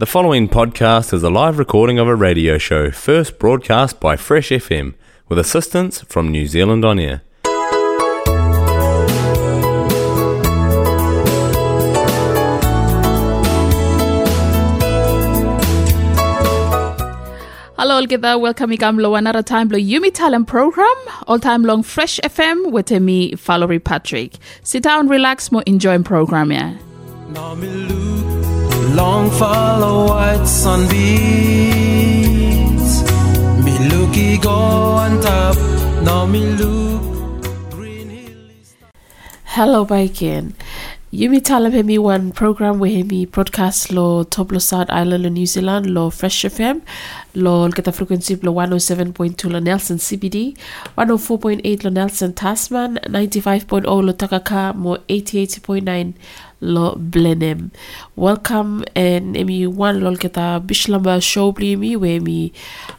The following podcast is a live recording of a radio show first broadcast by Fresh FM with assistance from New Zealand On Air. Hello together, welcome Igamlo another time lo Yumi Talem program, all time long Fresh FM with me, Valerie Patrick. Sit down, relax, more enjoying program yeah. Long follow white sunbeams. Me looky go on top. Now me look, green hills. Hello again. Yumi Talem hemi one program where hemi broadcast lo top lo South Island lo New Zealand lo Fresh FM lo kita frequency lo 107.2 lo Nelson CBD 104.8 lo Nelson Tasman 95.0 lo Takaka mo 88.9 lo Blenheim welcome and emi one lo kita Bislama show bli mi where mi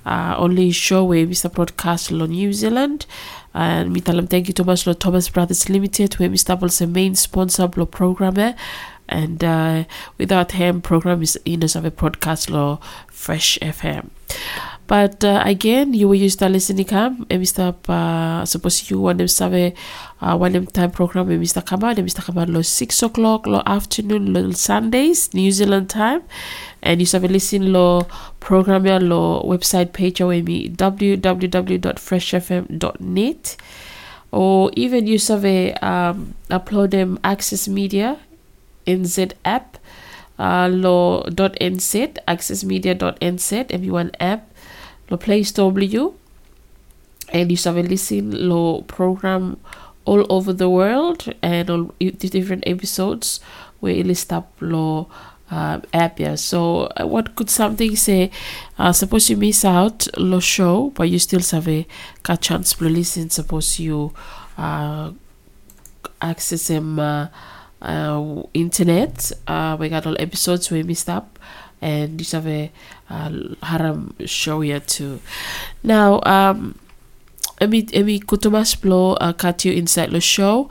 uh, only show we broadcast lo New Zealand and mi talam thank you so much lo Thomas Brothers Limited we Mr. the main sponsor lo program eh? and uh, without him program is in of a podcast lo Fresh FM but uh, again you will use the listening and Mr. Uh, suppose you want them save uh, one them time program Mr. Kamal Mr. Kamal lo 6 o'clock lo afternoon lo Sundays New Zealand time and you have a listen lo program lo website page www.freshfm.net or even you have um, upload them access media nz app uh, nz access media dot nz if you want app store w and you have a listen lo program all over the world and all the different episodes where it list up lo uh, app yeah. So uh, what could something say? Uh, suppose you miss out lo show but you still have a got chance to listen. Suppose you uh, access them uh, uh, internet uh, we got all episodes we missed up and you have a uh, haram show here too. Now um emi emi kutumas plo uh, cut you inside the show.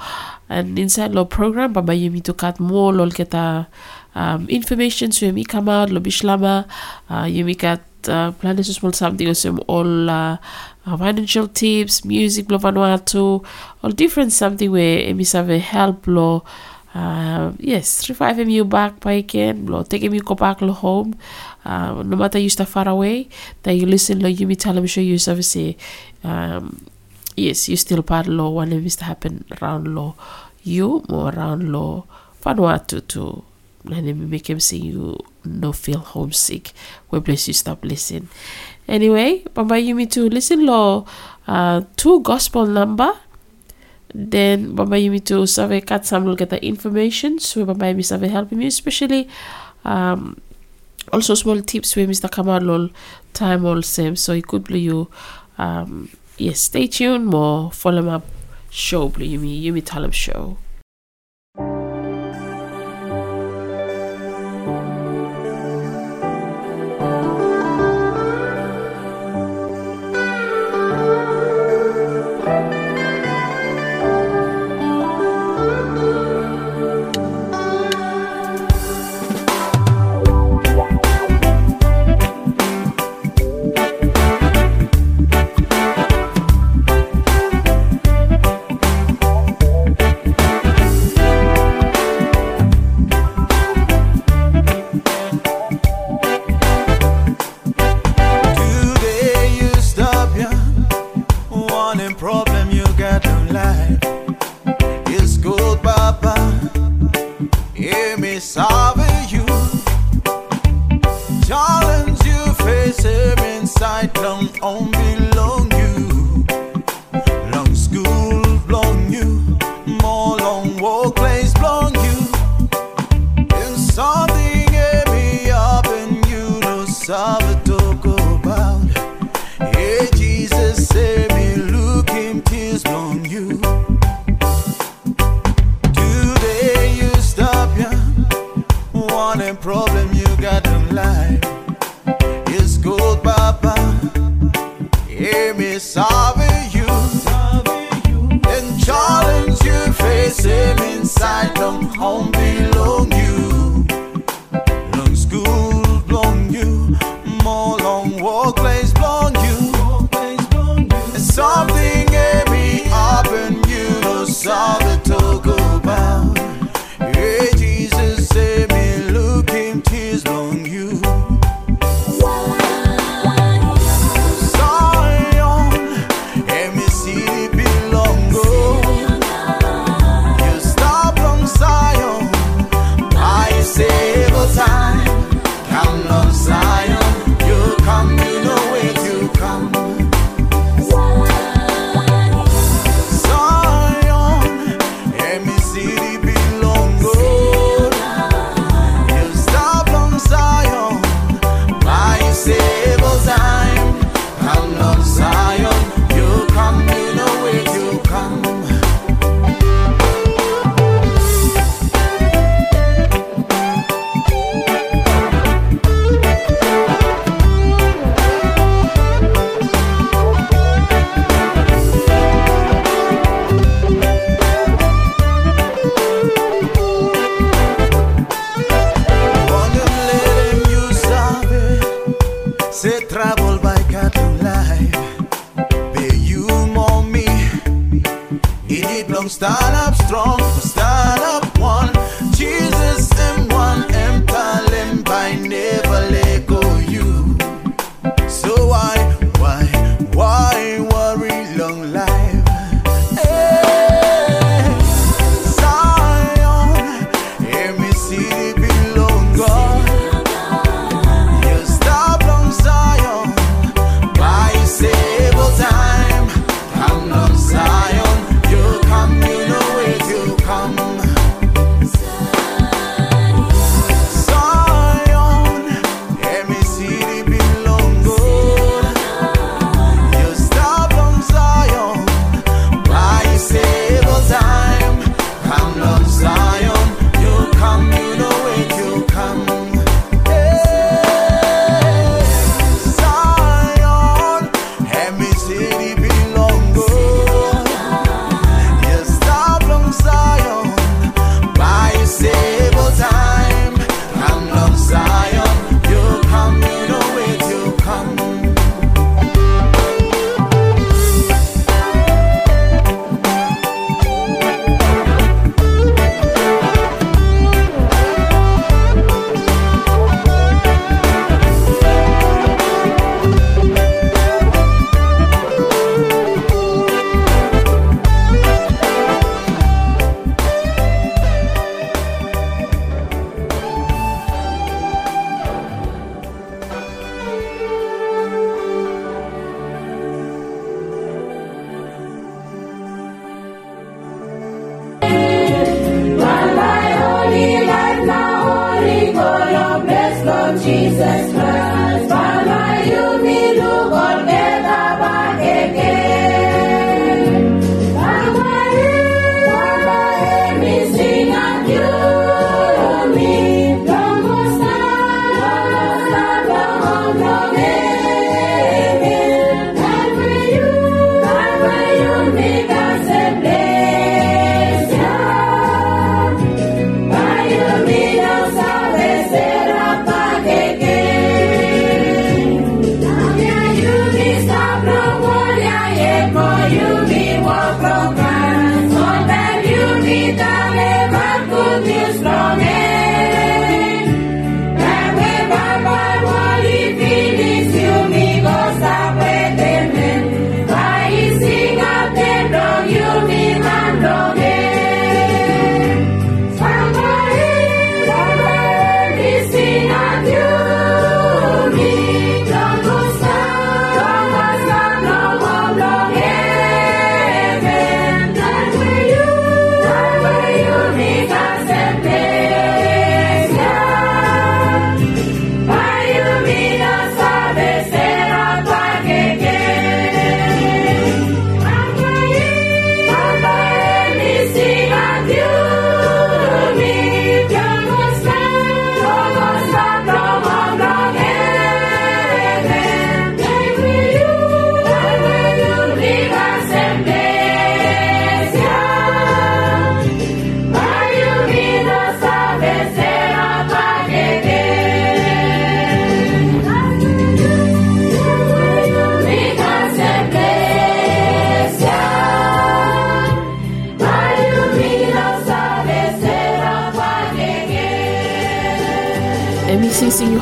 And inside the program baba yemi to cut more lol keta um, information so yemi out lo Bislama uh, yemi kat uh, plan to small something or some all uh, uh, financial tips music lo Vanuatu all different something where emi have help lo uh, yes revive you back by again lo take you go back lo home. Uh, no matter you stay far away that you listen lo you them show you say um, yes you still part lo one of to happen around lo you more around lo Vanuatu too and then make him say you no feel homesick. Where place you stop listening. Anyway bamba you me to listen lo uh, two gospel number then bamba me to save cut some look at the information so bamba me save helping you especially um, also small tips where Mr. Kamal all time all same so it could be you um, yes stay tuned more follow up show blue you me you me tell him show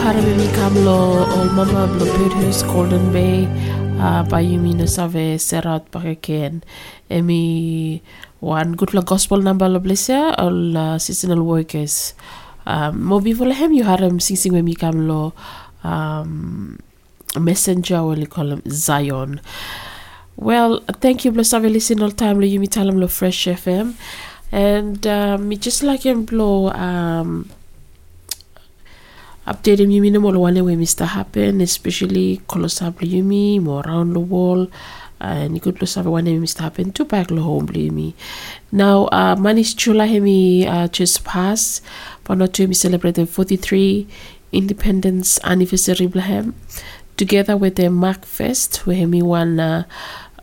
Sing you harame mi kamlo ol mama blo Birdhurst Golden Bay uh, Bayumi no save serat pakeken emi one good la gospel number lo blessia ol uh, seasonal workers. Um, mo before hem you haram sing sing mi kamlo um, messenger will call him Zion. Well thank you bless ave listen all time lo yumi talam lo fresh fm and um, me just like him blow um, update him mo one way Mr. Happen, especially kolosab yumi more around the wall and you could lose one name Mr. Happen to back lo home yumi. Now uh manis chula hemi uh just pass but not to hemi celebrating 43 independence anniversary blahem together with the MACFest where hemi one uh,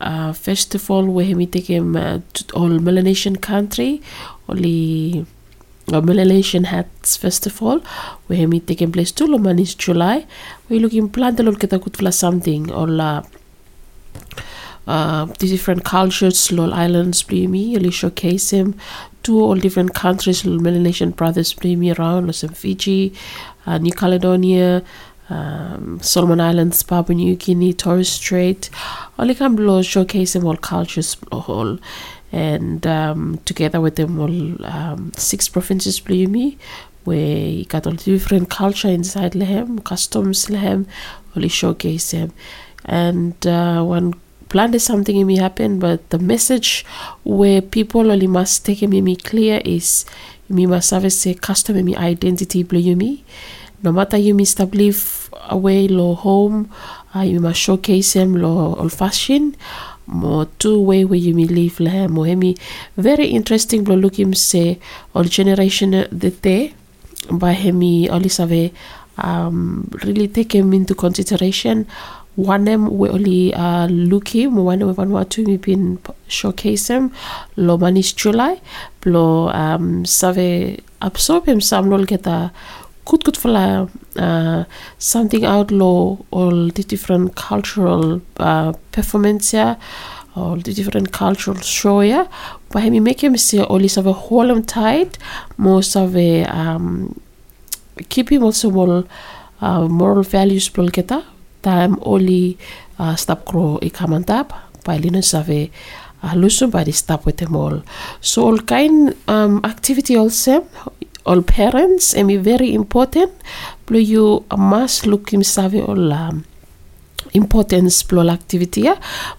uh, festival where hemi take him uh, to all Melanesian country only a Melanesian Arts Festival where we taking place to Lomanis July. We're looking plan the kita kutfla something or la uh, the different cultures, lol islands, blimi, really showcase him. To all different countries, lol Melanesian brothers, blimi around, some Fiji, uh, New Caledonia, um, Solomon Islands, Papua New Guinea, Torres Strait, all can blow showcase him all cultures, all and um, together with them all um, six provinces Blumi where you got all different culture inside Lehem, customs Lehem, only showcase them. And uh, one plan is something it may happen, but the message where people only must take me clear is you must have a custom me identity Blumi. No matter you must live away low home, uh, you must showcase them low old fashion mo two way where you live le mo hemi very interesting blo look him say all generation the te by hemi oli save um really take him into consideration. One them we only uh him. One we what to me been showcase him. Lo manis july blo um save absorb him. Some lol get a good good for uh, something outlaw all the different cultural uh, performance here all the different cultural show here but him make him see all is of a whole tight most of a um, keep him also more uh, moral values polketa time only uh, stop grow i tap by linus of a losing by the stop with them all. So all kind um, activity also all parents and be very important blue you must look him savvy all importance blo activity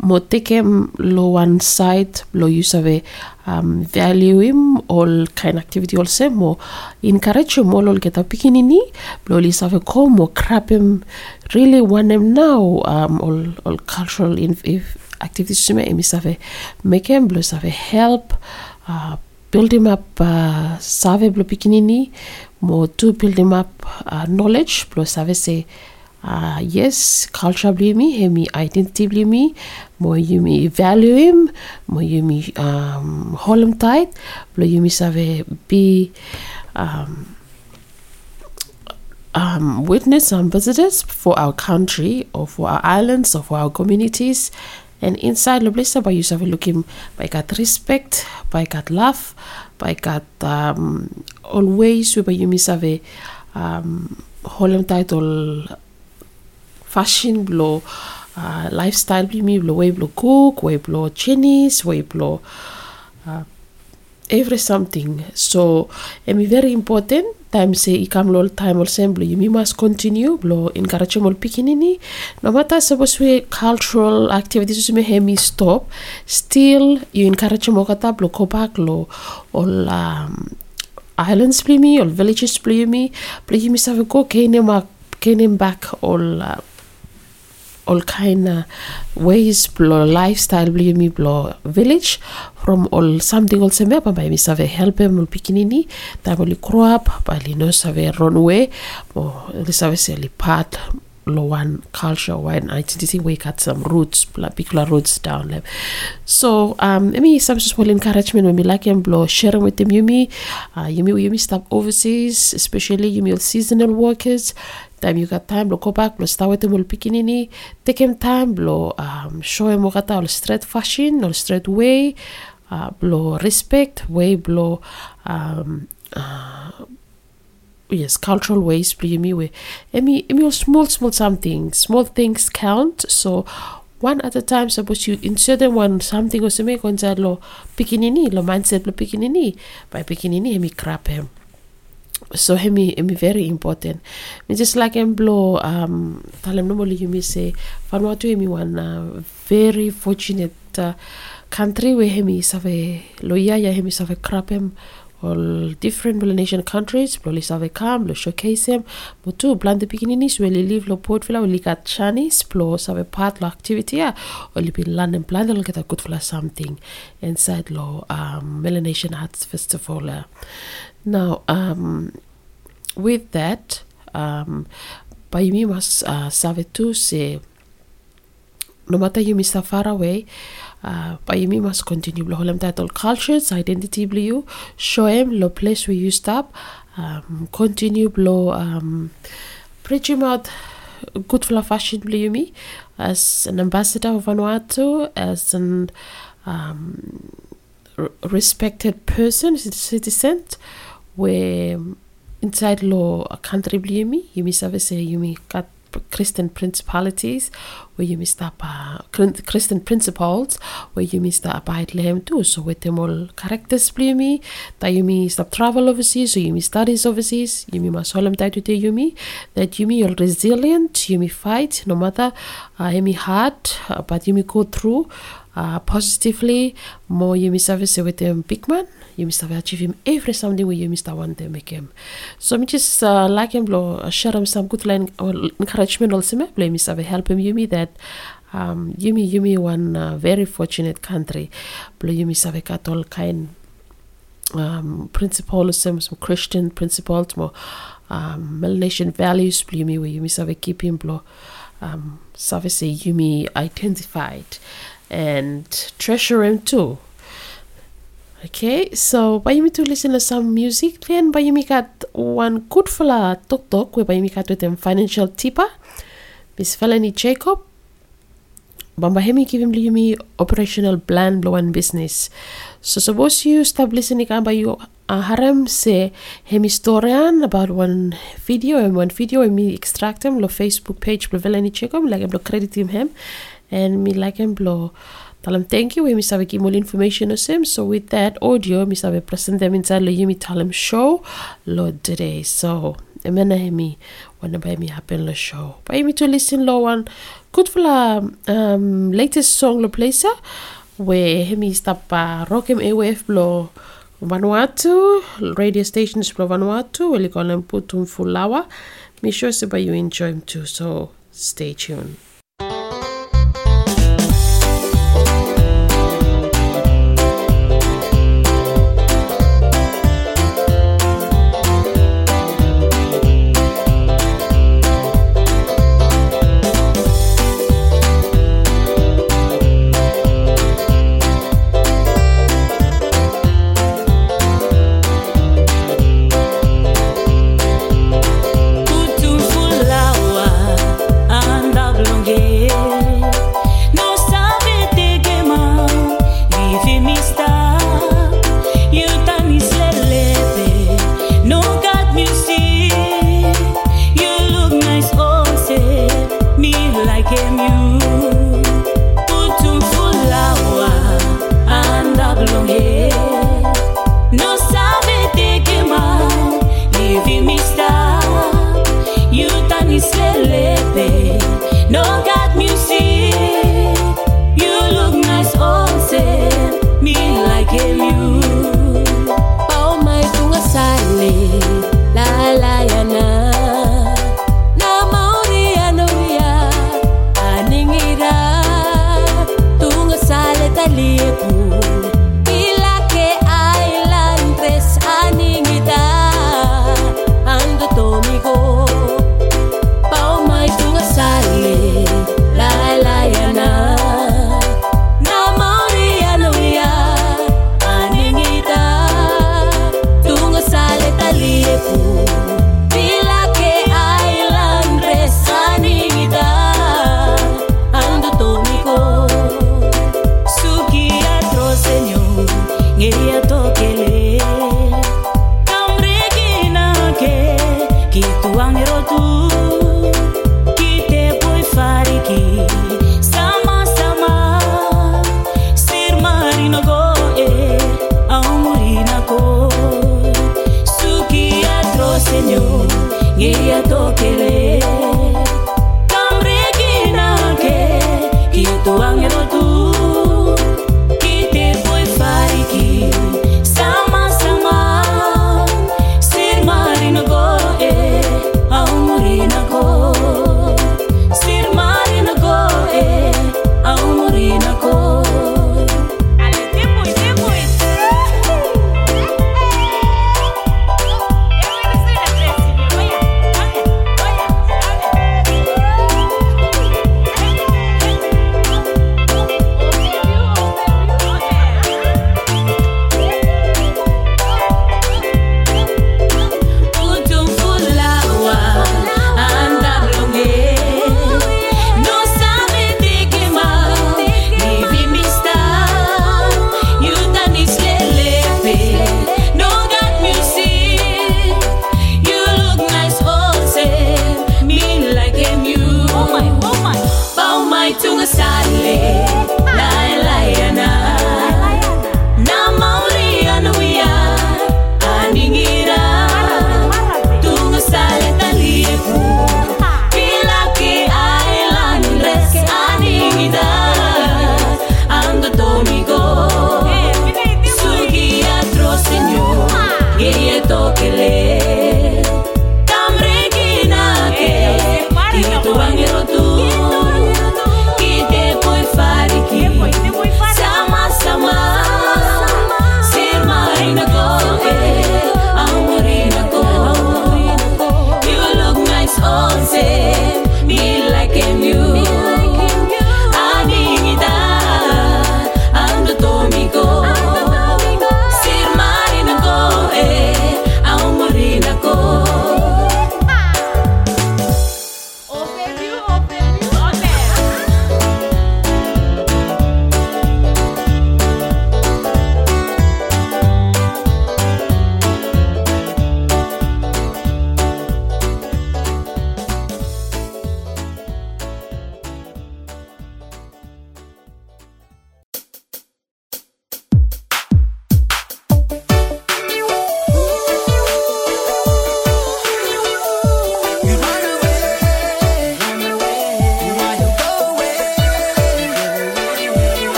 mo him lo one side lo you save um, value him all kind activity also mo encourage all get a pikinini blo li save ko mo crap him really want him now um, all, all cultural in, if activities sume emi save make him blo save help uh, build him up uh, save blo pikinini mo to build him up uh, knowledge blo save say uh, yes, culture bli mi, hemi identity bli mi, mo yumi value him, mo yumi um, hold him tight, blo yumi save be um, um, witness and visitors for our country or for our islands or for our communities. And inside the blessa by you save looking by got respect, by got love, by got um, always we by yumi save um, hold him tight all fashion blo uh, lifestyle bli mi blo way blo cook way blo Chinese way blo uh, every something. So emi very important time say ikam lol time ol semblo you must continue blo encourage mol pikinini no matter suppose we cultural activities me hemi stop still you encourage mo kata blo go back lo all um, islands bli mi all villages bli mi bli mi save go kene ma kene back all uh, all kind of ways blo lifestyle bli mi blo village from all something also me pa mi save help em pikinini ta boli grow up pa li no save run away mo li save se part lo one culture one identity we got some roots particular roots down there so um mean some small encouragement when me like em blo sharing with them yumi uh, yumi yumi stop overseas especially yumi seasonal workers time you got time lo go back lo start with them all pikinini take him time lo um, show him kata all straight fashion all straight way uh, blo respect way blo um, uh, yes cultural ways bli mi we emi emi all small small something small things count. So one at a time suppose you insert them one something or something konza lo pikinini lo mindset lo pikinini by pikinini emi crap him so hemi hemi very important. Me just like em blow um talem normally you me say Vanuatu hemi one uh, very fortunate uh, country where hemi save loya ya hemi save crap him all different Melanesian countries probably save come lo showcase him but tu blande pikininis we li live lo Port Vila we kat chanis plo save part lo activity ya or li bin London blind lo get a good for something inside lo um, Melanesian Arts Festival uh, now, um, with that, um, Bayumi must uh, save to say, no matter you miss far away, uh, must continue lo holem title cultures, identity blue, show him lo place where you stop, um, continue blow um, him out good for fashion blue me as an ambassador of Vanuatu, as an um, respected person, citizen, where inside law country blimi, you miss say uh, principles where you miss the abide lehem too. So with them all characters blimi, that you may stop travel overseas, so you may studies overseas, you may must solemn to me that you may are resilient, you may fight no matter uh, any hard, uh, but you may go through uh, positively. More you miss service with them big man. You miss achieve him every something where you miss the one they make him. So me just uh, like him blow share him some good line or encouragement also me miss have help him you me that um you me one uh, very fortunate country blow you miss have all kind um principles some, some Christian principles more um Melanesian values blow me where you miss have keep him blow um service you me identified and treasure him too. Okay, so Bayumi to listen to some music. Then Bayumi got one good fella talk talk where Bayumi got with them financial tipper, Miss Felony Jacob. Bambahemi Kivimbli operational plan blowan business. So suppose you stop listening about you uh, harem se hemi storyan about one video and one video and me extract them lo Facebook page preveleni checkum like him lo credit him him and me like him lo talam thank you we mi sabe ki information information osem so with that audio mi sabe present them inside lo yimi talam show lo today so emena hemi wana ba mi happen lo show. Ba mi to listen lo one Good la um, latest song lo pleisa we hemi stapa rock em AWF lo Vanuatu radio stations lo Vanuatu we kolem putum fulawa. mi sure to you enjoy him too, so stay tuned.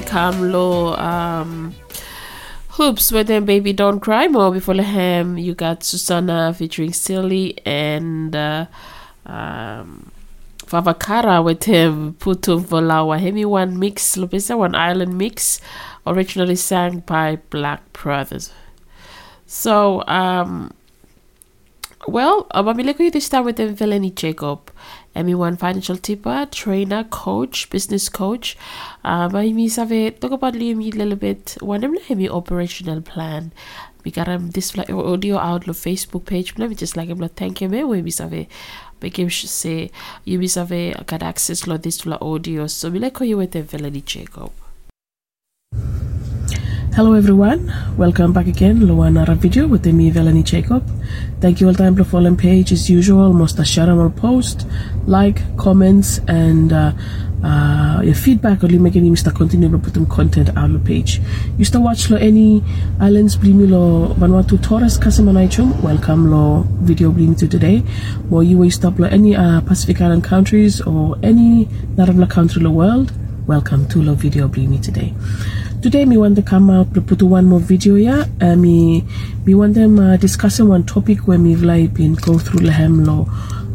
Come low um hoops with them baby don't cry more. Before him you got Susanna featuring Silly and uh, um Vavakara with him. Putu Volawa. Hemi one mix Lupisa one island mix originally sang by Black Brothers. So um well, mabili ko yung start with them Felony Jacob. ME1 financial tipper, trainer, coach, business coach. Uh, mi save talk about liam a little bit. One of them operational plan. We got him this like audio outlook Facebook page. Let me just like him thank you me. We mi save make him say you mi save got access to this to audio. So we like you with them Felony Jacob. Hello everyone, welcome back again. Another video with me, Velani Jacob. Thank you all time for following page as usual. Most share all post, like, comments, and uh, uh, your feedback only making me start continue to put them content out the page. You still watch lo any islands blimi lo Vanuatu Torres Kasamanaichum. Welcome lo video blimi to today. Or you will stop lo any uh, Pacific Island countries or any Naravla country in the world. Welcome to lo video blimi today. Today, me want to come out to put one more video here. Uh, me, me want them uh, discussing one topic where me like been go through Lahem law,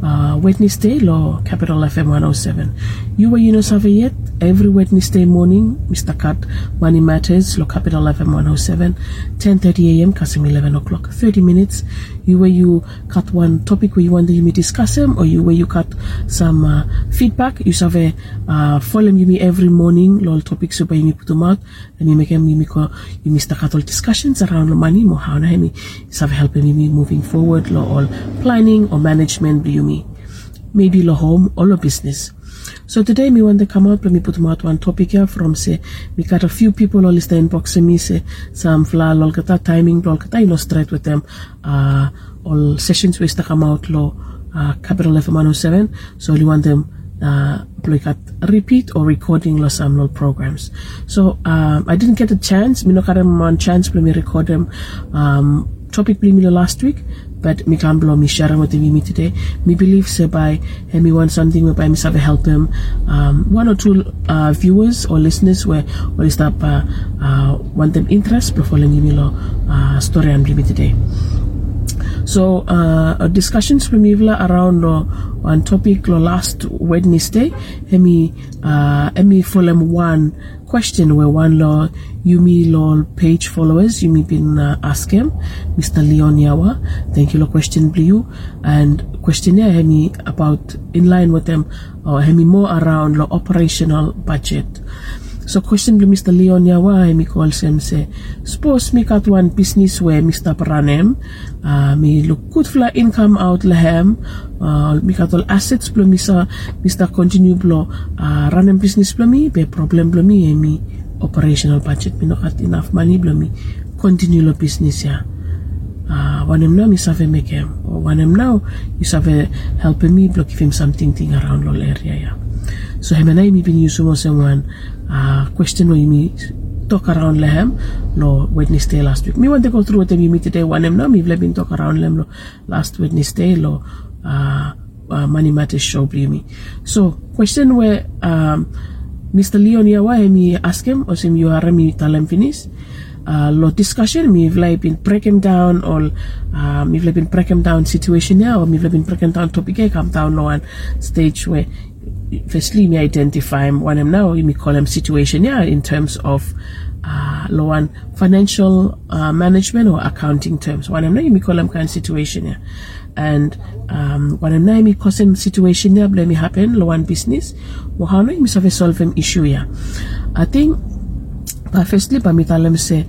uh, Wednesday law, Capital FM 107. You were you know something yet? Every Wednesday morning, Mr. Cut Money Matters, law Capital FM 107, 10:30 a.m. Kasim 11 o'clock, 30 minutes. You where you cut one topic where you want me discuss them, or you where you cut some uh, feedback. You have a uh, follow me every morning. Lol topics so by me put them out and me make me make you Mr. Cut all discussions around the money. Mo how me have helping me moving forward. Law all planning or management. You me maybe lo home or lo business. So today me want to come out, let me put out one topic here from say we got a few people all list inbox me say some fla lol kata timing lol kata illustrate with them uh all sessions ways to come out lo uh, capital FM 107 so you want them uh, repeat or recording los little programs. So um, I didn't get a chance. Me no got one chance to me record them um, topic me last week, but me can't blow me share with me today. Me believe say by me want something whereby me have help them um, one or two uh, viewers or listeners where is that uh, uh, want them interest before me lo uh, story and me today. So uh, discussions from Ivla around uh, one topic last Wednesday. Emi uh, emi follow one question where one law Yumi law page followers Yumi been uh, ask him Mr. Leon Yawa. Thank you lo question blue and questionnaire hemi about in line with them or hemi more around lo operational budget. So question to Mr. Leon Yawa mi calls him say suppose me got one business where Mr. Pranem uh, me look good for income out lahem uh, mi all assets blo Mr. Mr. continue blo uh, business blo mi be problem blo mi eh, mi operational budget mi no got enough money blo mi continue lo business ya uh, him now mi save make him or him now you save helping me blo give him something thing around lo area ya so him and I mi been use mo someone uh, question where you me talk around lehem lo Wednesday last week. Me want to go through what me meet today one em no me been talk around lem lo last Wednesday lo uh, uh, money matters show me. So question where um, Mr. Leon Yawa me ask him you are me talem finish. Uh, lo discussion me vle been break him down or uh, me vle been break him down situation now or me vle been break him down topic come down no one stage where firstly me identify him I'm now me call him situation yeah in terms of uh low one financial uh, management or accounting terms when I'm now me call him kind of situation yeah and um now me situation yeah let me happen low one business. Well how me solve him issue yeah I think me tell him say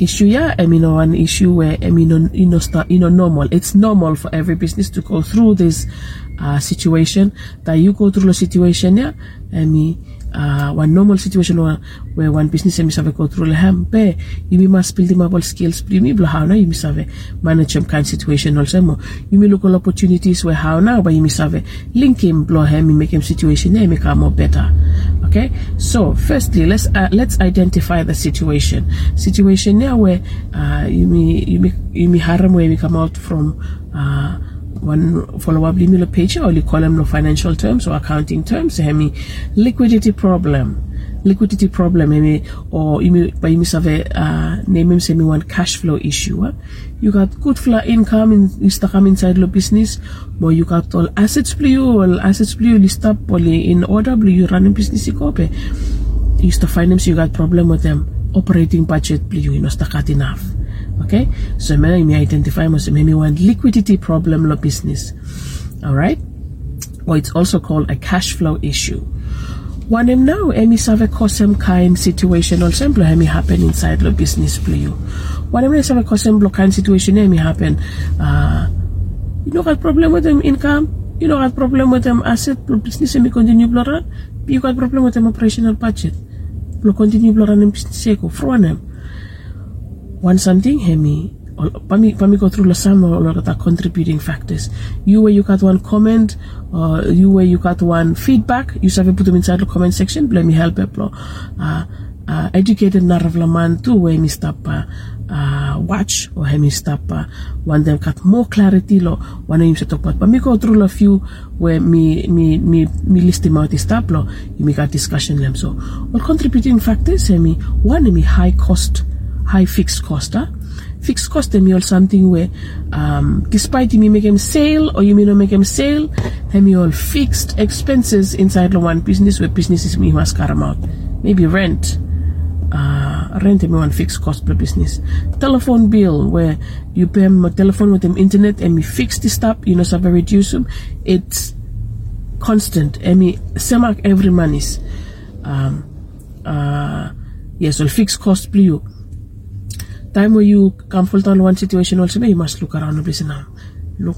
issue yeah I mean one issue where I mean you know start you know normal. It's normal for every business to go through this uh, situation. That you go through the situation yeah I mean uh, one normal situation where, where one business through lehem be you must build all skills primi bla how now you must have manage some kind situation also mo look all opportunities where how now you must have link him blow him make him situation yeah make him more better. Okay? So firstly let's uh, let's identify the situation. Situation yeah where uh, you may you may you may harm where we come out from uh, one follow-up email page or you call them no financial terms or accounting terms hemi liquidity problem. Liquidity problem maybe or by imi save uh name him me one cash flow issue you got good flow income in is to come inside the business but you got all assets play you all assets play you list up all in order play you running business you used to find them so you got problem with them. Operating budget play you you know cut enough okay? So may me identify mo maybe one liquidity problem lo business. All right or it's also called a cash flow issue. One him now emi save custom kind situation or simple emi happen inside the business play you. One him save block kind situation emi happen uh you know got problem with them income you know got problem with them asset lo business emi continue bloran you got problem with them operational budget lo continue bloran in business eko from them one something hemi pami pami go through some or the contributing factors. You where you got one comment or you where you got one feedback. You have put them inside the comment section. Let me help it uh, uh, educated naravlaman too where me stop uh, uh, watch or hemi stop uh, one them got more clarity lo one him se talk about but me go through a few where me me me me list them out the stop lo me got discussion them. So what contributing factors hemi one me high cost high fixed cost huh? fixed cost them all something where um, despite you may make them sale or you may not make them sale them you all fixed expenses inside the one business where businesses me must carry them out maybe rent. Uh, rent me one fixed cost per business. Telephone bill where you pay my telephone with them internet and me fix this stuff you know so I reduce them. It's constant. And me semak every money's um, uh, yes well fixed cost you time where you full time one situation also you must look around the place now look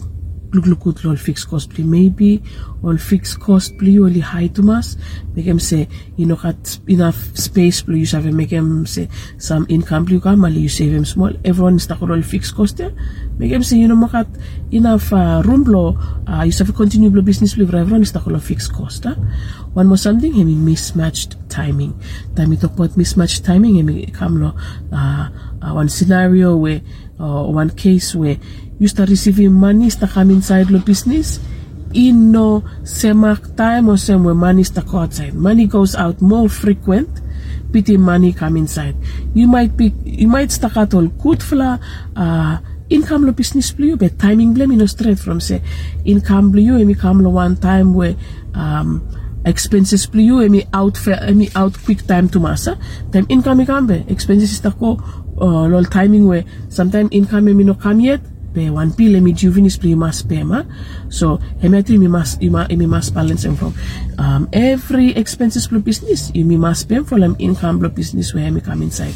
look look good all fixed cost please. maybe all fixed cost please, only high to mass make them say you know got enough space play you have make them say some income play you come you save them small everyone is all fixed cost make them say you know got enough uh, room blow uh, you have continue blow business play everyone is all fixed cost huh? one more something mean mismatched timing. Time we talk about mismatched timing I mean come uh, uh, one scenario where uh, one case where you start receiving money start come inside the business in no same time or same where money start go outside. Money goes out more frequent pity money come inside. You might be you might start at all good for uh, income lo business blue but timing blame you know straight from say income blue and come lo one time where um, expenses blue and me out for me out quick time to masa time income come be expenses is ko uh, lol timing where sometime income me no come yet pe one pile mi juvenis pli mas pema so hemetri mi mas ima mi mas balance them from um, every expenses plus business you mi mas pem for them income plus business where mi come inside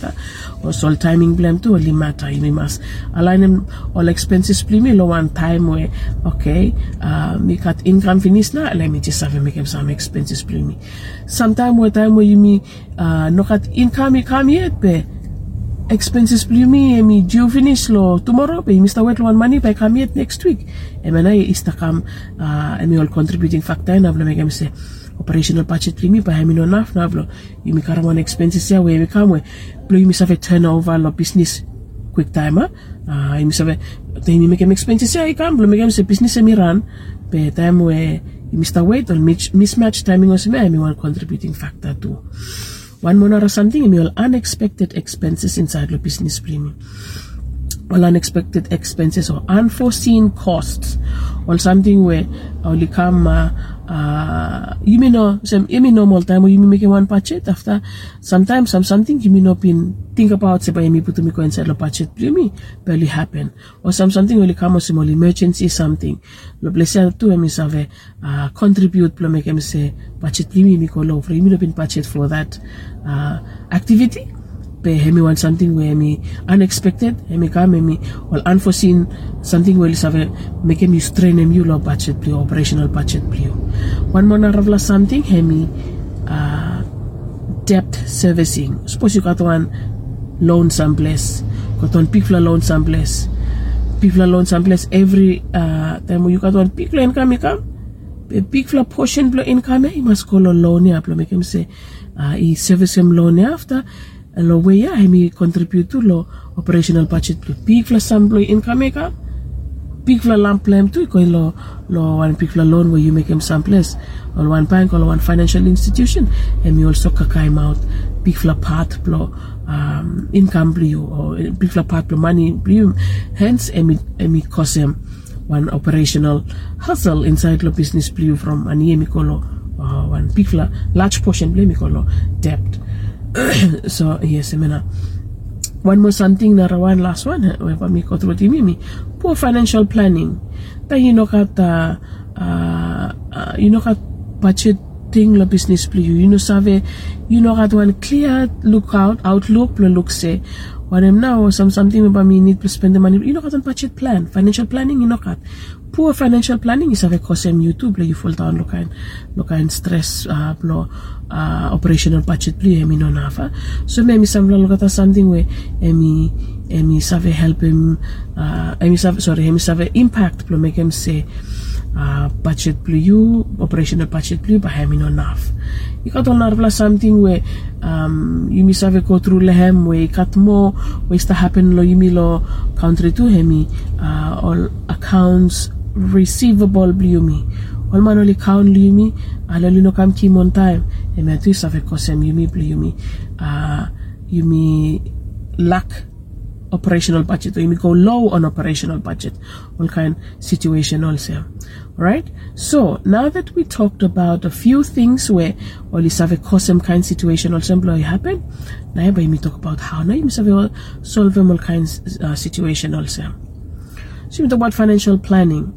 or so timing blame too only matter you mi mas align all expenses pli mi lo one time where okay uh, mi cut income finish na let me just have make some expenses pli mi sometime where time where you mi uh, no cut income mi come yet pe expenses play me emi due finish lo tomorrow pay Mr. Wet one money by come yet next week. Emi na ista kam uh, emi all contributing factor. Na blo megam se operational budget play me by emi no naf na blo yumi karamon expenses ya we emi kamwe blo yumi save turnover lo business quick timer uh, yumi save te yumi megam expenses ya ikam blo megam se business emi run. Pe time we Mr. Wait or mismatch timing was me emi one contributing factor too one more or something emi all unexpected expenses inside your business premium all unexpected expenses or unforeseen costs or something where only come uh, uh, you may know some you may normal time where you may make one budget after sometimes some something you may not been think about say by me put me go inside the budget. Me barely happen. Or some something will come as small emergency something. Lo blessing to me save uh, contribute make me say budget. Me me go low for you may not been budget for that uh, activity hemi want something where me unexpected hemi come me or unforeseen something where save make me strain em you lo budget play operational budget play. One more ravla something hemi uh, debt servicing. Suppose you got one loan someplace got one people loan someplace people loan someplace every uh, time you got one people income come. A big fla portion blo income you must call a loan blo make him say uh, i service him loan after lo way ya hemi contribute to lo operational budget plo big fla blo income ka big fla lamp lamp tu ko lo lo one big fla loan where you make him some place or one bank or one financial institution and you also kakaim out big fla part blo um, income blue or eh, big fla part blo money blue hence eh, emi emi eh, kosem one operational hustle inside lo business blue from ani emi kolo uh, one big fla large portion blame kolo debt so yes emena one more something na rawan last one eh, we mi ko through ti mimi poor financial planning. Ta you know kat uh, uh, uh, you know kat budgeting la business pli you. Know save you know kat one clear lookout outlook plo look say what am now some something about me need to spend the money. You know kat on budget plan financial planning you know kat. Poor financial planning is a cost em YouTube Like you fall down look kain look kain stress uh, uh, operational budget pli emi no nafa so maybe some samla lo kata something where emi emi save help him uh, emi save sorry emi save impact plo make him say uh, budget pli you operational budget pli ba hemi no naf ikat on narvla something where um, you mi save go through lehem where ikat mo where sta happen lo yumi lo country to hemi uh, all accounts receivable bliumi all man only count liumi ala lino kam kim on time. E me tu save kosem yumi bliumi uh, yumi lack operational budget or you may go low on operational budget. All kind situation also right? So now that we talked about a few things where all is have a custom kind situation also employee happen now by me talk about how now you solve them all kinds uh, situation also. So we talk about financial planning.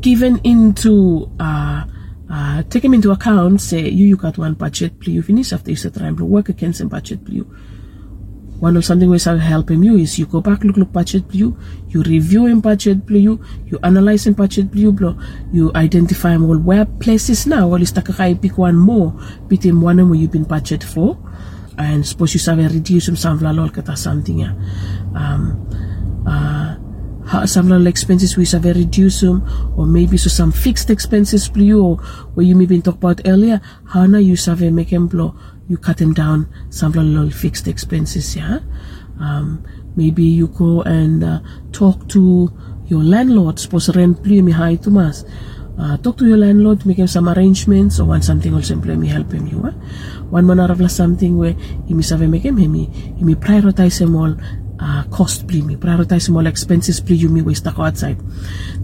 Given into uh uh, take him into account, say you you got one budget play you finish after you set time work against some budget play one of something ways I help him you is you go back look look budget play you. Review him budget play you. Analyze him budget you blo you identify all. Where places now well is pick one more between one and where you've been budget for. And suppose you have a reduce some lol kata something yeah. Um uh some little expenses we have reduce them or maybe so some fixed expenses you or where you maybe talk about earlier how now you have make them blow you cut them down some little fixed expenses yeah? Um, maybe you go and uh, talk to your landlord suppose rent play me high to mass uh, talk to your landlord make him some arrangements or want something also simply me help him you eh? one man of something where you must have make him you may prioritize him all uh, cost play me. Prioritize small expenses play you me waste ako outside.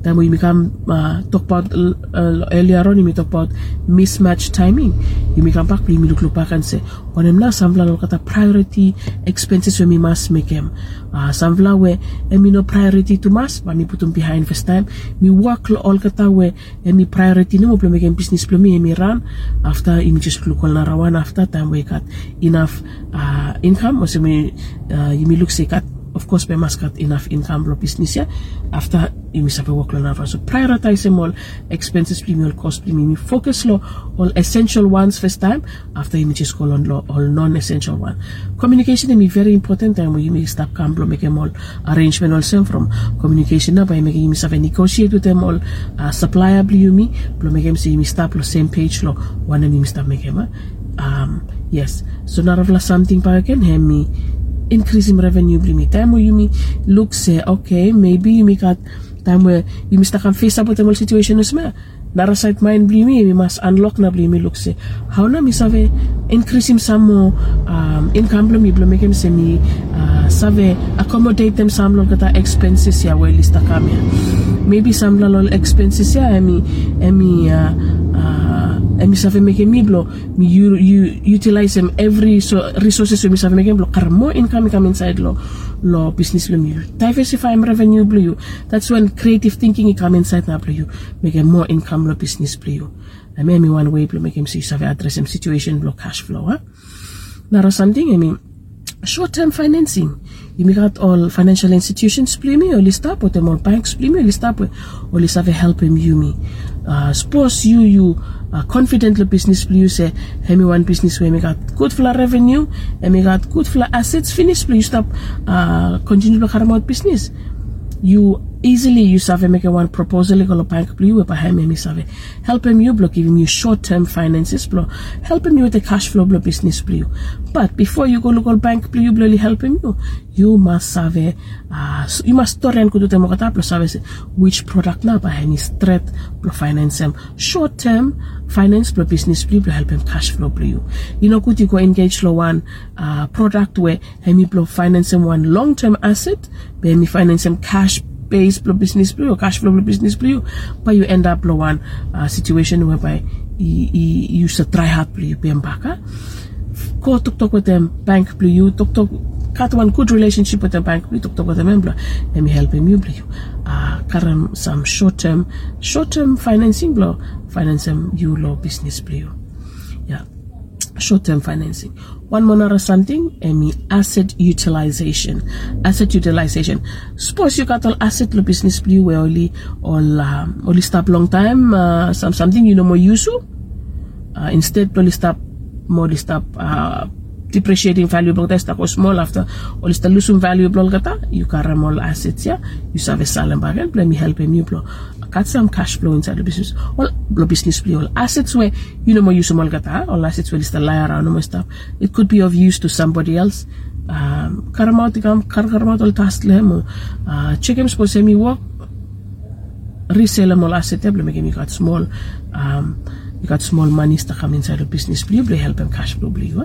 Then we become uh, talk about uh, earlier on you talk about mismatch timing. You may come back play me look look back and say when I'm now samvla lo kata priority expenses when me must make them uh, samvla where and me no priority to mas but me put them behind first time. Me work lo all kata where and me priority no mo play make business play me me run. After you just look all narawan after time we got enough uh, income or so me uh, you may look say cut of course must got enough income lo business yeah after have a work lo so prioritize them all. Expenses premium all cost premium focus lo all essential ones first time. After may just call on lo all non-essential one. Communication is very important time may stop come lo make them all. Arrangement also from communication na by making you have a negotiate with them all. Uh, supplier you me. Lo make them say may stop lo same page lo one you stop make them um yes. So now something pa again have me increase in revenue bring time where you me look say okay maybe you make a time where you must can face up with the whole situation as well Nara side mind me we must unlock na me look say how na mi save increase him some more um, income blo mi blo make him say me uh, save accommodate them some lo kata expenses ya well lista kamya maybe some lo expenses ya emi emi uh, uh, emi save make me blo mi you, you utilize them every so resources we save make blo kar more income come inside lo lo business mi diversify my revenue you that's when creative thinking come inside na you make a more income lo business you I mean, me one way blo make him see save address him situation blo cash flow huh? Nara something I mean short-term financing. You make out all financial institutions play me or list up with them all banks play me or list up with or list have help him you me. Uh, suppose you you uh, confidently business play you say hey me one business where me got good for revenue and me got good for assets finish you stop uh, continue to business. You easily you save make one proposal ko bank blue we pa me save help him you block giving you short term finances blow help him you with the cash flow blow business blue but before you go look all bank blue you blow help him you. You must save uh, you must store and kudu temo kata blow save which product na pa any straight blow finance him short term finance blow business blue blow help him cash flow blue you. Know could you go engage lo one uh, product where hemi blow finance him one long term asset be hemi finance him cash base blow business blue or cash flow blow business blue but you end up blow one uh, situation whereby you, you use try hard blue be back go talk talk with them bank blue you talk talk cut one good relationship with the bank blue talk with them blue let me help him you blue uh current some short term short term financing blow finance them you law business blue yeah short term financing. One more something, emi asset utilization. Asset utilization. Suppose you got all asset lo business blue where only all um, only stop long time uh, some something you know more use Uh, instead only stop more stop uh, depreciating valuable test ako small after all the lusum valuable kata you carry more assets yeah you serve a salon bagan let me help you got some cash flow inside the business. Well the business play. All assets where you know more use small kata all assets where is the lie around more stuff. It could be of use to somebody else. Um karamot kam kar karamot all task lemo uh check him suppose me work resell all asset table make him got small. Um you got small monies to come inside the business. Blue blue help them cash flow blue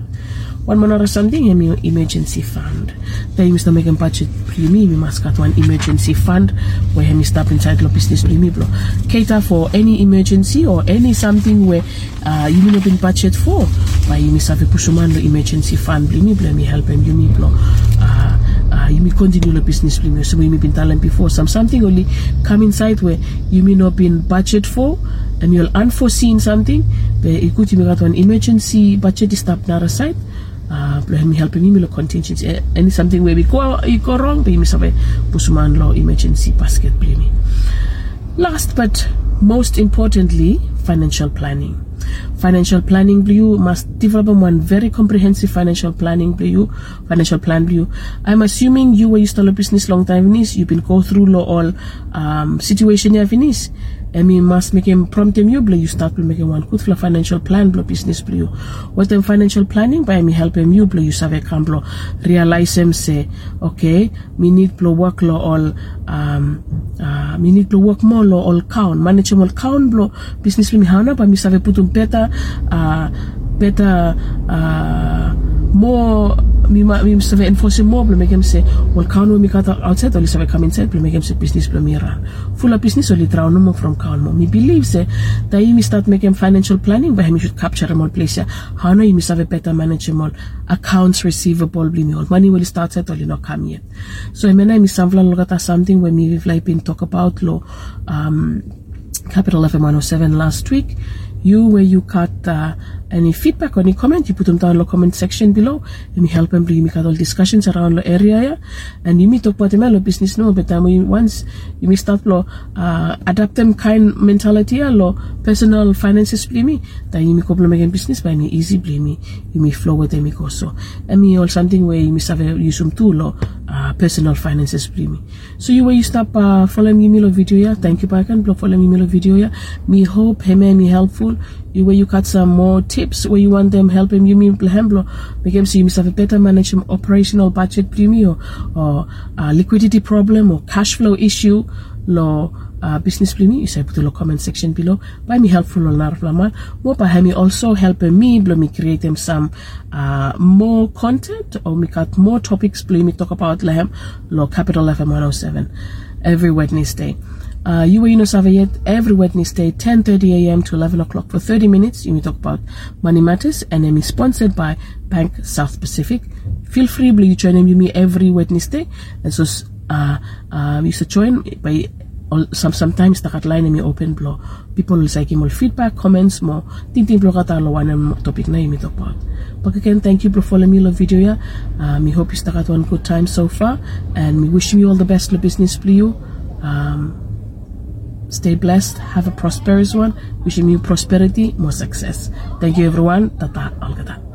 one more or something and your emergency fund. Then you make a budget primi we must got one emergency fund where you stop inside the business primi blow cater for any emergency or any something where uh, you may not been budget for. But you must have a the emergency fund primi blow me help them you me blow uh, uh, you may continue the business premium so we may been telling before some something only come inside where you may not been budget for and you'll unforeseen something but it could you got one emergency budget is stop not aside uh, me helping me lo contingency. Eh, any something where we go you go wrong but you miss away pusuman lo emergency basket me. Last but most importantly financial planning financial planning blue must develop one very comprehensive financial planning blue financial plan blue i'm assuming you were you start a business long time in this you've been go through lo all um, situation you have in I mean, must make him prompt him you blue. You start making one good financial plan blue business blue. What them financial planning by me help him you blue. You save a come blue. Realize him say, okay, me need blue work law all um uh me need blue work more law all count. Manage all count blue business me hana but me save put better uh better uh more mi ma mi save enforce more make him say well count mi kata outside only save come inside make him say business blue mira full of business only draw no from count more me believe say that you start making financial planning but him should capture more place how no you save better manage more accounts receivable blue me all. Money will start at only not come yet. So I mean I mi samvla logata something when me like been talk about law um Capital FM 107 last week you where you cut uh, any feedback or any comment you put them down in the comment section below. And me help them bring me got all discussions around the area yeah? and you may talk about the business no but um, once you may start lo uh, adapt them kind mentality yeah, personal finances play me. Then you may couple again business by me easy play me. You may flow with them also and me all something where you may have a use some tool lo uh, personal finances play me. So you where you stop uh, following me lo video yeah? Thank you back and follow me lo video yeah? Me hope him me helpful you where you got some more tips where you want them helping you mean make them see you must have a better manage operational budget premium or uh, liquidity problem or cash flow issue lo uh, business plimi you say put in the comment section below. By me helpful on narflaman more by me also helping me blow me create them some uh, more content or me got more topics play me talk about lehem lo capital fm 107 every wednesday uh, know yet every Wednesday, 10.30 a.m. to 11 o'clock for 30 minutes. You may talk about money matters and I'm sponsored by Bank South Pacific. Feel free to join me every Wednesday. And so, uh, um, you should join by some sometimes the line me open blow. People will say more feedback, comments mo. Tintin blow kata one topic na imi talk about. But again, thank you for following me lo video ya. Um, we hope you stuck at one good time so far, and we wish you all the best lo business for you. Um, Stay blessed. Have a prosperous one. Wishing you prosperity, more success. Thank you, everyone. Tata Algata.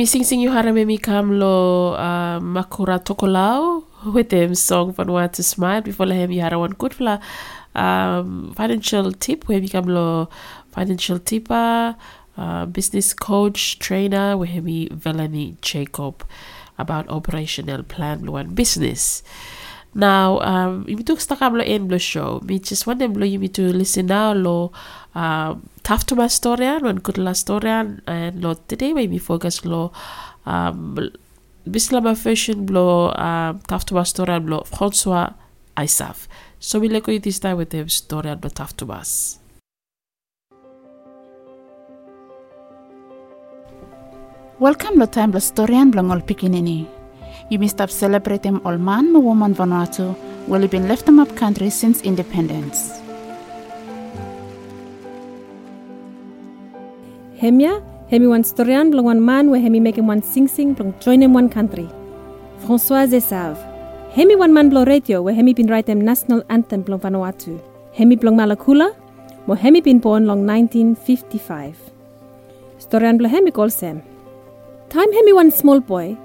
Mi sing sing you harame mi kam lo uh, makura tokolao with them song Vanuatu Smile. Before la hem hara one good fla um, financial tip where mi kam lo financial tipper, uh, business coach, trainer where mi Velani Jacob about operational plan one business. Now, um, if you took stuck lo in lo show, me just want them lo you me to listen now lo um, tough to my storian, one good la storian, and lo today me focus lo um, Bislama fashion lo um, to my storian lo François Ayssav. So we let go this time with them storian lo to us. Welcome lo time lo storian blong ol pikinini. You may stop celebrating all man woman Vanuatu will have been left them up country since independence. Hemia, hemi one storian blong one man where hemi making one sing sing blong join him one country. François Ayssav. Hemi one man blong radio where hemi been write them national anthem blong Vanuatu. Hemi blong Malakula, mo hemi been born long 1955. Storian blong hemi call Sam. Time hemi one small boy,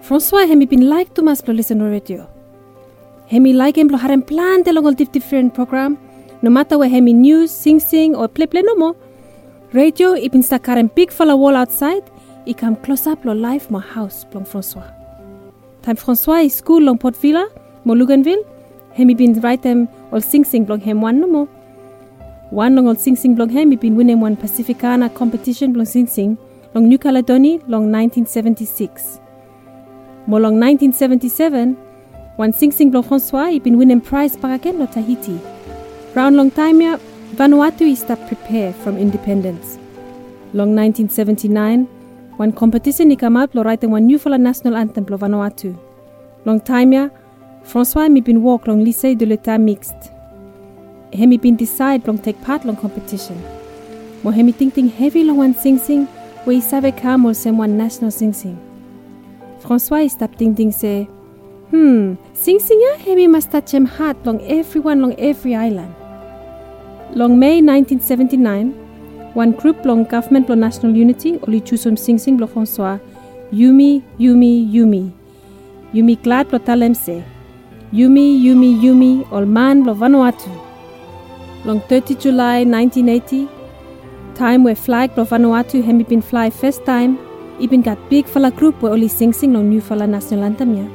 François hemi been like to mas blong listen to radio. Hemi like him blong harem plan de long different program, no matter where hemi news, sing sing or play play no more. Radio ipin stakaran big fella wall outside, i come close up lo life mo house blong François. Time François is school long Port Vila, mo Luganville, hemi been write them all sing sing blong hem one no more. One long all sing sing blong hem, he been winning one Pacificana competition blong sing sing, long New Caledonia long 1976. Mo long 1977, one sing sing blong François, he been winning prize para ken lo Tahiti. Round long time ya, Vanuatu is to prepare from independence. Long 1979, one competition lo writing one new for national anthem lo Vanuatu. Long time ya, François mi been walk long lycée de l'état mixte. Hemi been decide long take part long competition. Mo hemi think think heavy long one sing sing, we come or sem one national sing sing. François is stop think think say, Hmm, Sing Singa hemi must touch him heart long everyone long every island. Long May 1979, one group long government long national unity oli chusum Sing Sing lo François, Yumi, Yumi, Yumi. Yumi glad lo talemse. Yumi, Yumi, Yumi, ol man lo Vanuatu. Long 30 July 1980, time where flag lo Vanuatu hemi been fly first time, ibin got big fala group where oli Sing Sing long new fala national anthem ya.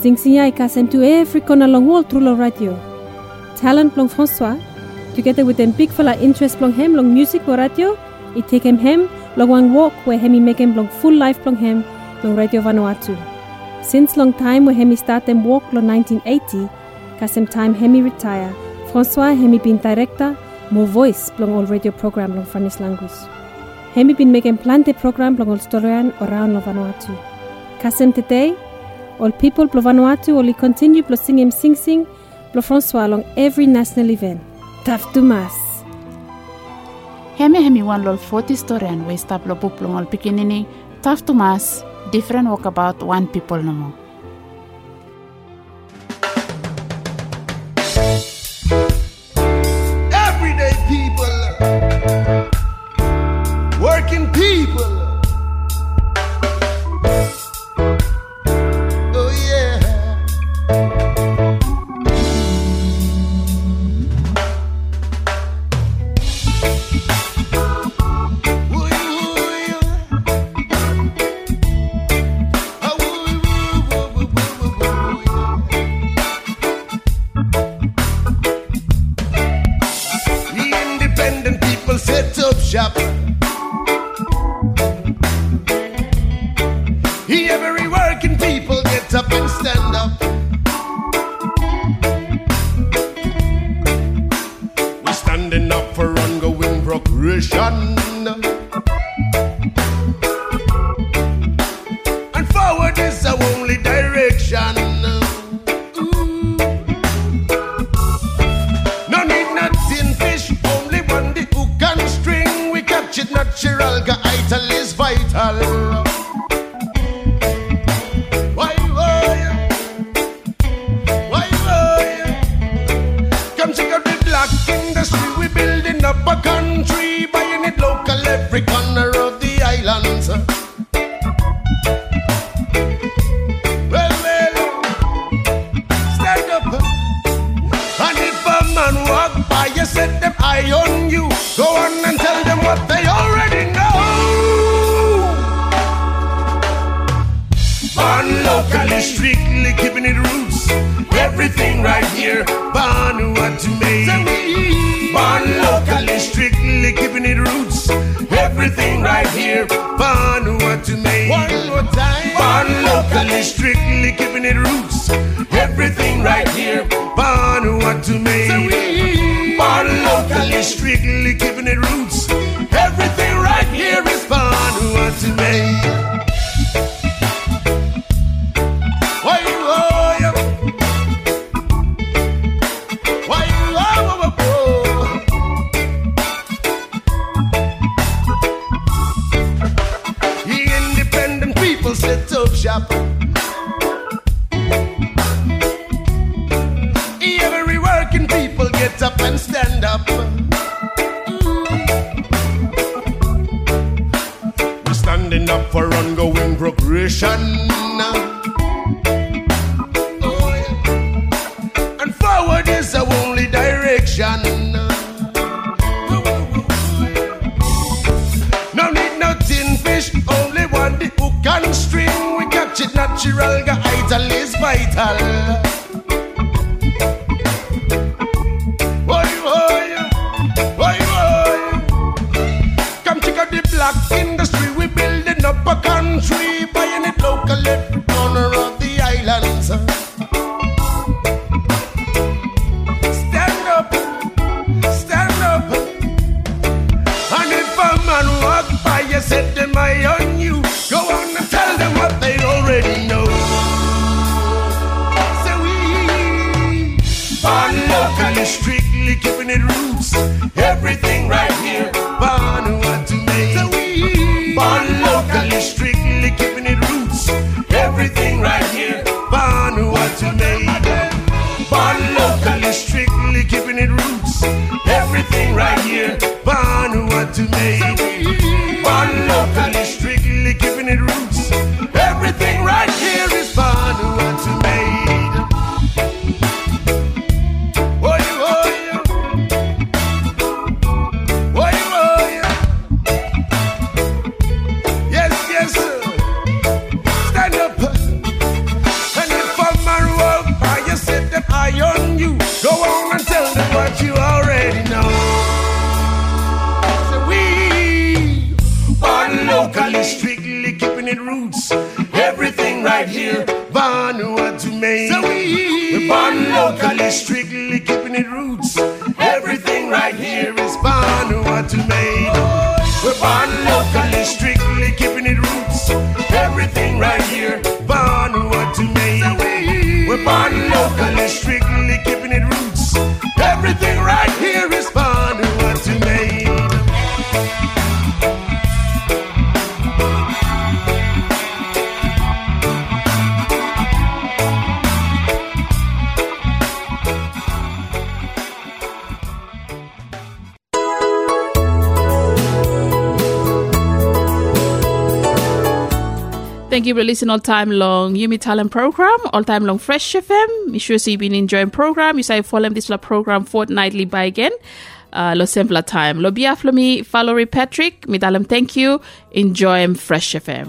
Sing Sing ya ikasem to every corner long wall through lo radio. Talent long François, together with them big fella interest long him long music lo radio, it take him hem long one walk where hemi make him long full life long him long radio Vanuatu. Since long time where hemi start them walk long 1980, kasem time hemi retire, François hemi been director, more voice long all radio program long Spanish language. Hemi been making plante program long all storian around lo Vanuatu. Kasem today, all people plo Vanuatu only continue plo sing him sing sing plo François long every national event. Taf Dumas. Hemi hemi wan lol 40 storian we stap lo puplong ol pikinini, taf tumas, different walkabout one people no for ongoing progression. And forward is our only direction. No need nothing fish, only one the hook and string. We catch it natural, got ital is vital. Right here, Vanuatu made. We're born locally, strictly keeping it roots. Everything right here is Vanuatu made. We're born locally, strictly keeping it roots. Everything right here, you listening all time long Yumi Talem program, all time long Fresh FM. Make sure you've been enjoying program. You say follow this program fortnightly by again. Uh, lo simpler time. Lo bia me, Valerie Patrick. Me dalem thank you. Enjoy Fresh FM.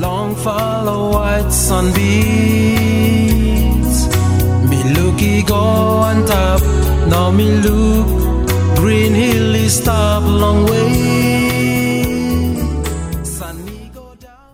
Long follow white sunbeams. Me looky go on top. Now me look. Green hill is stop long way.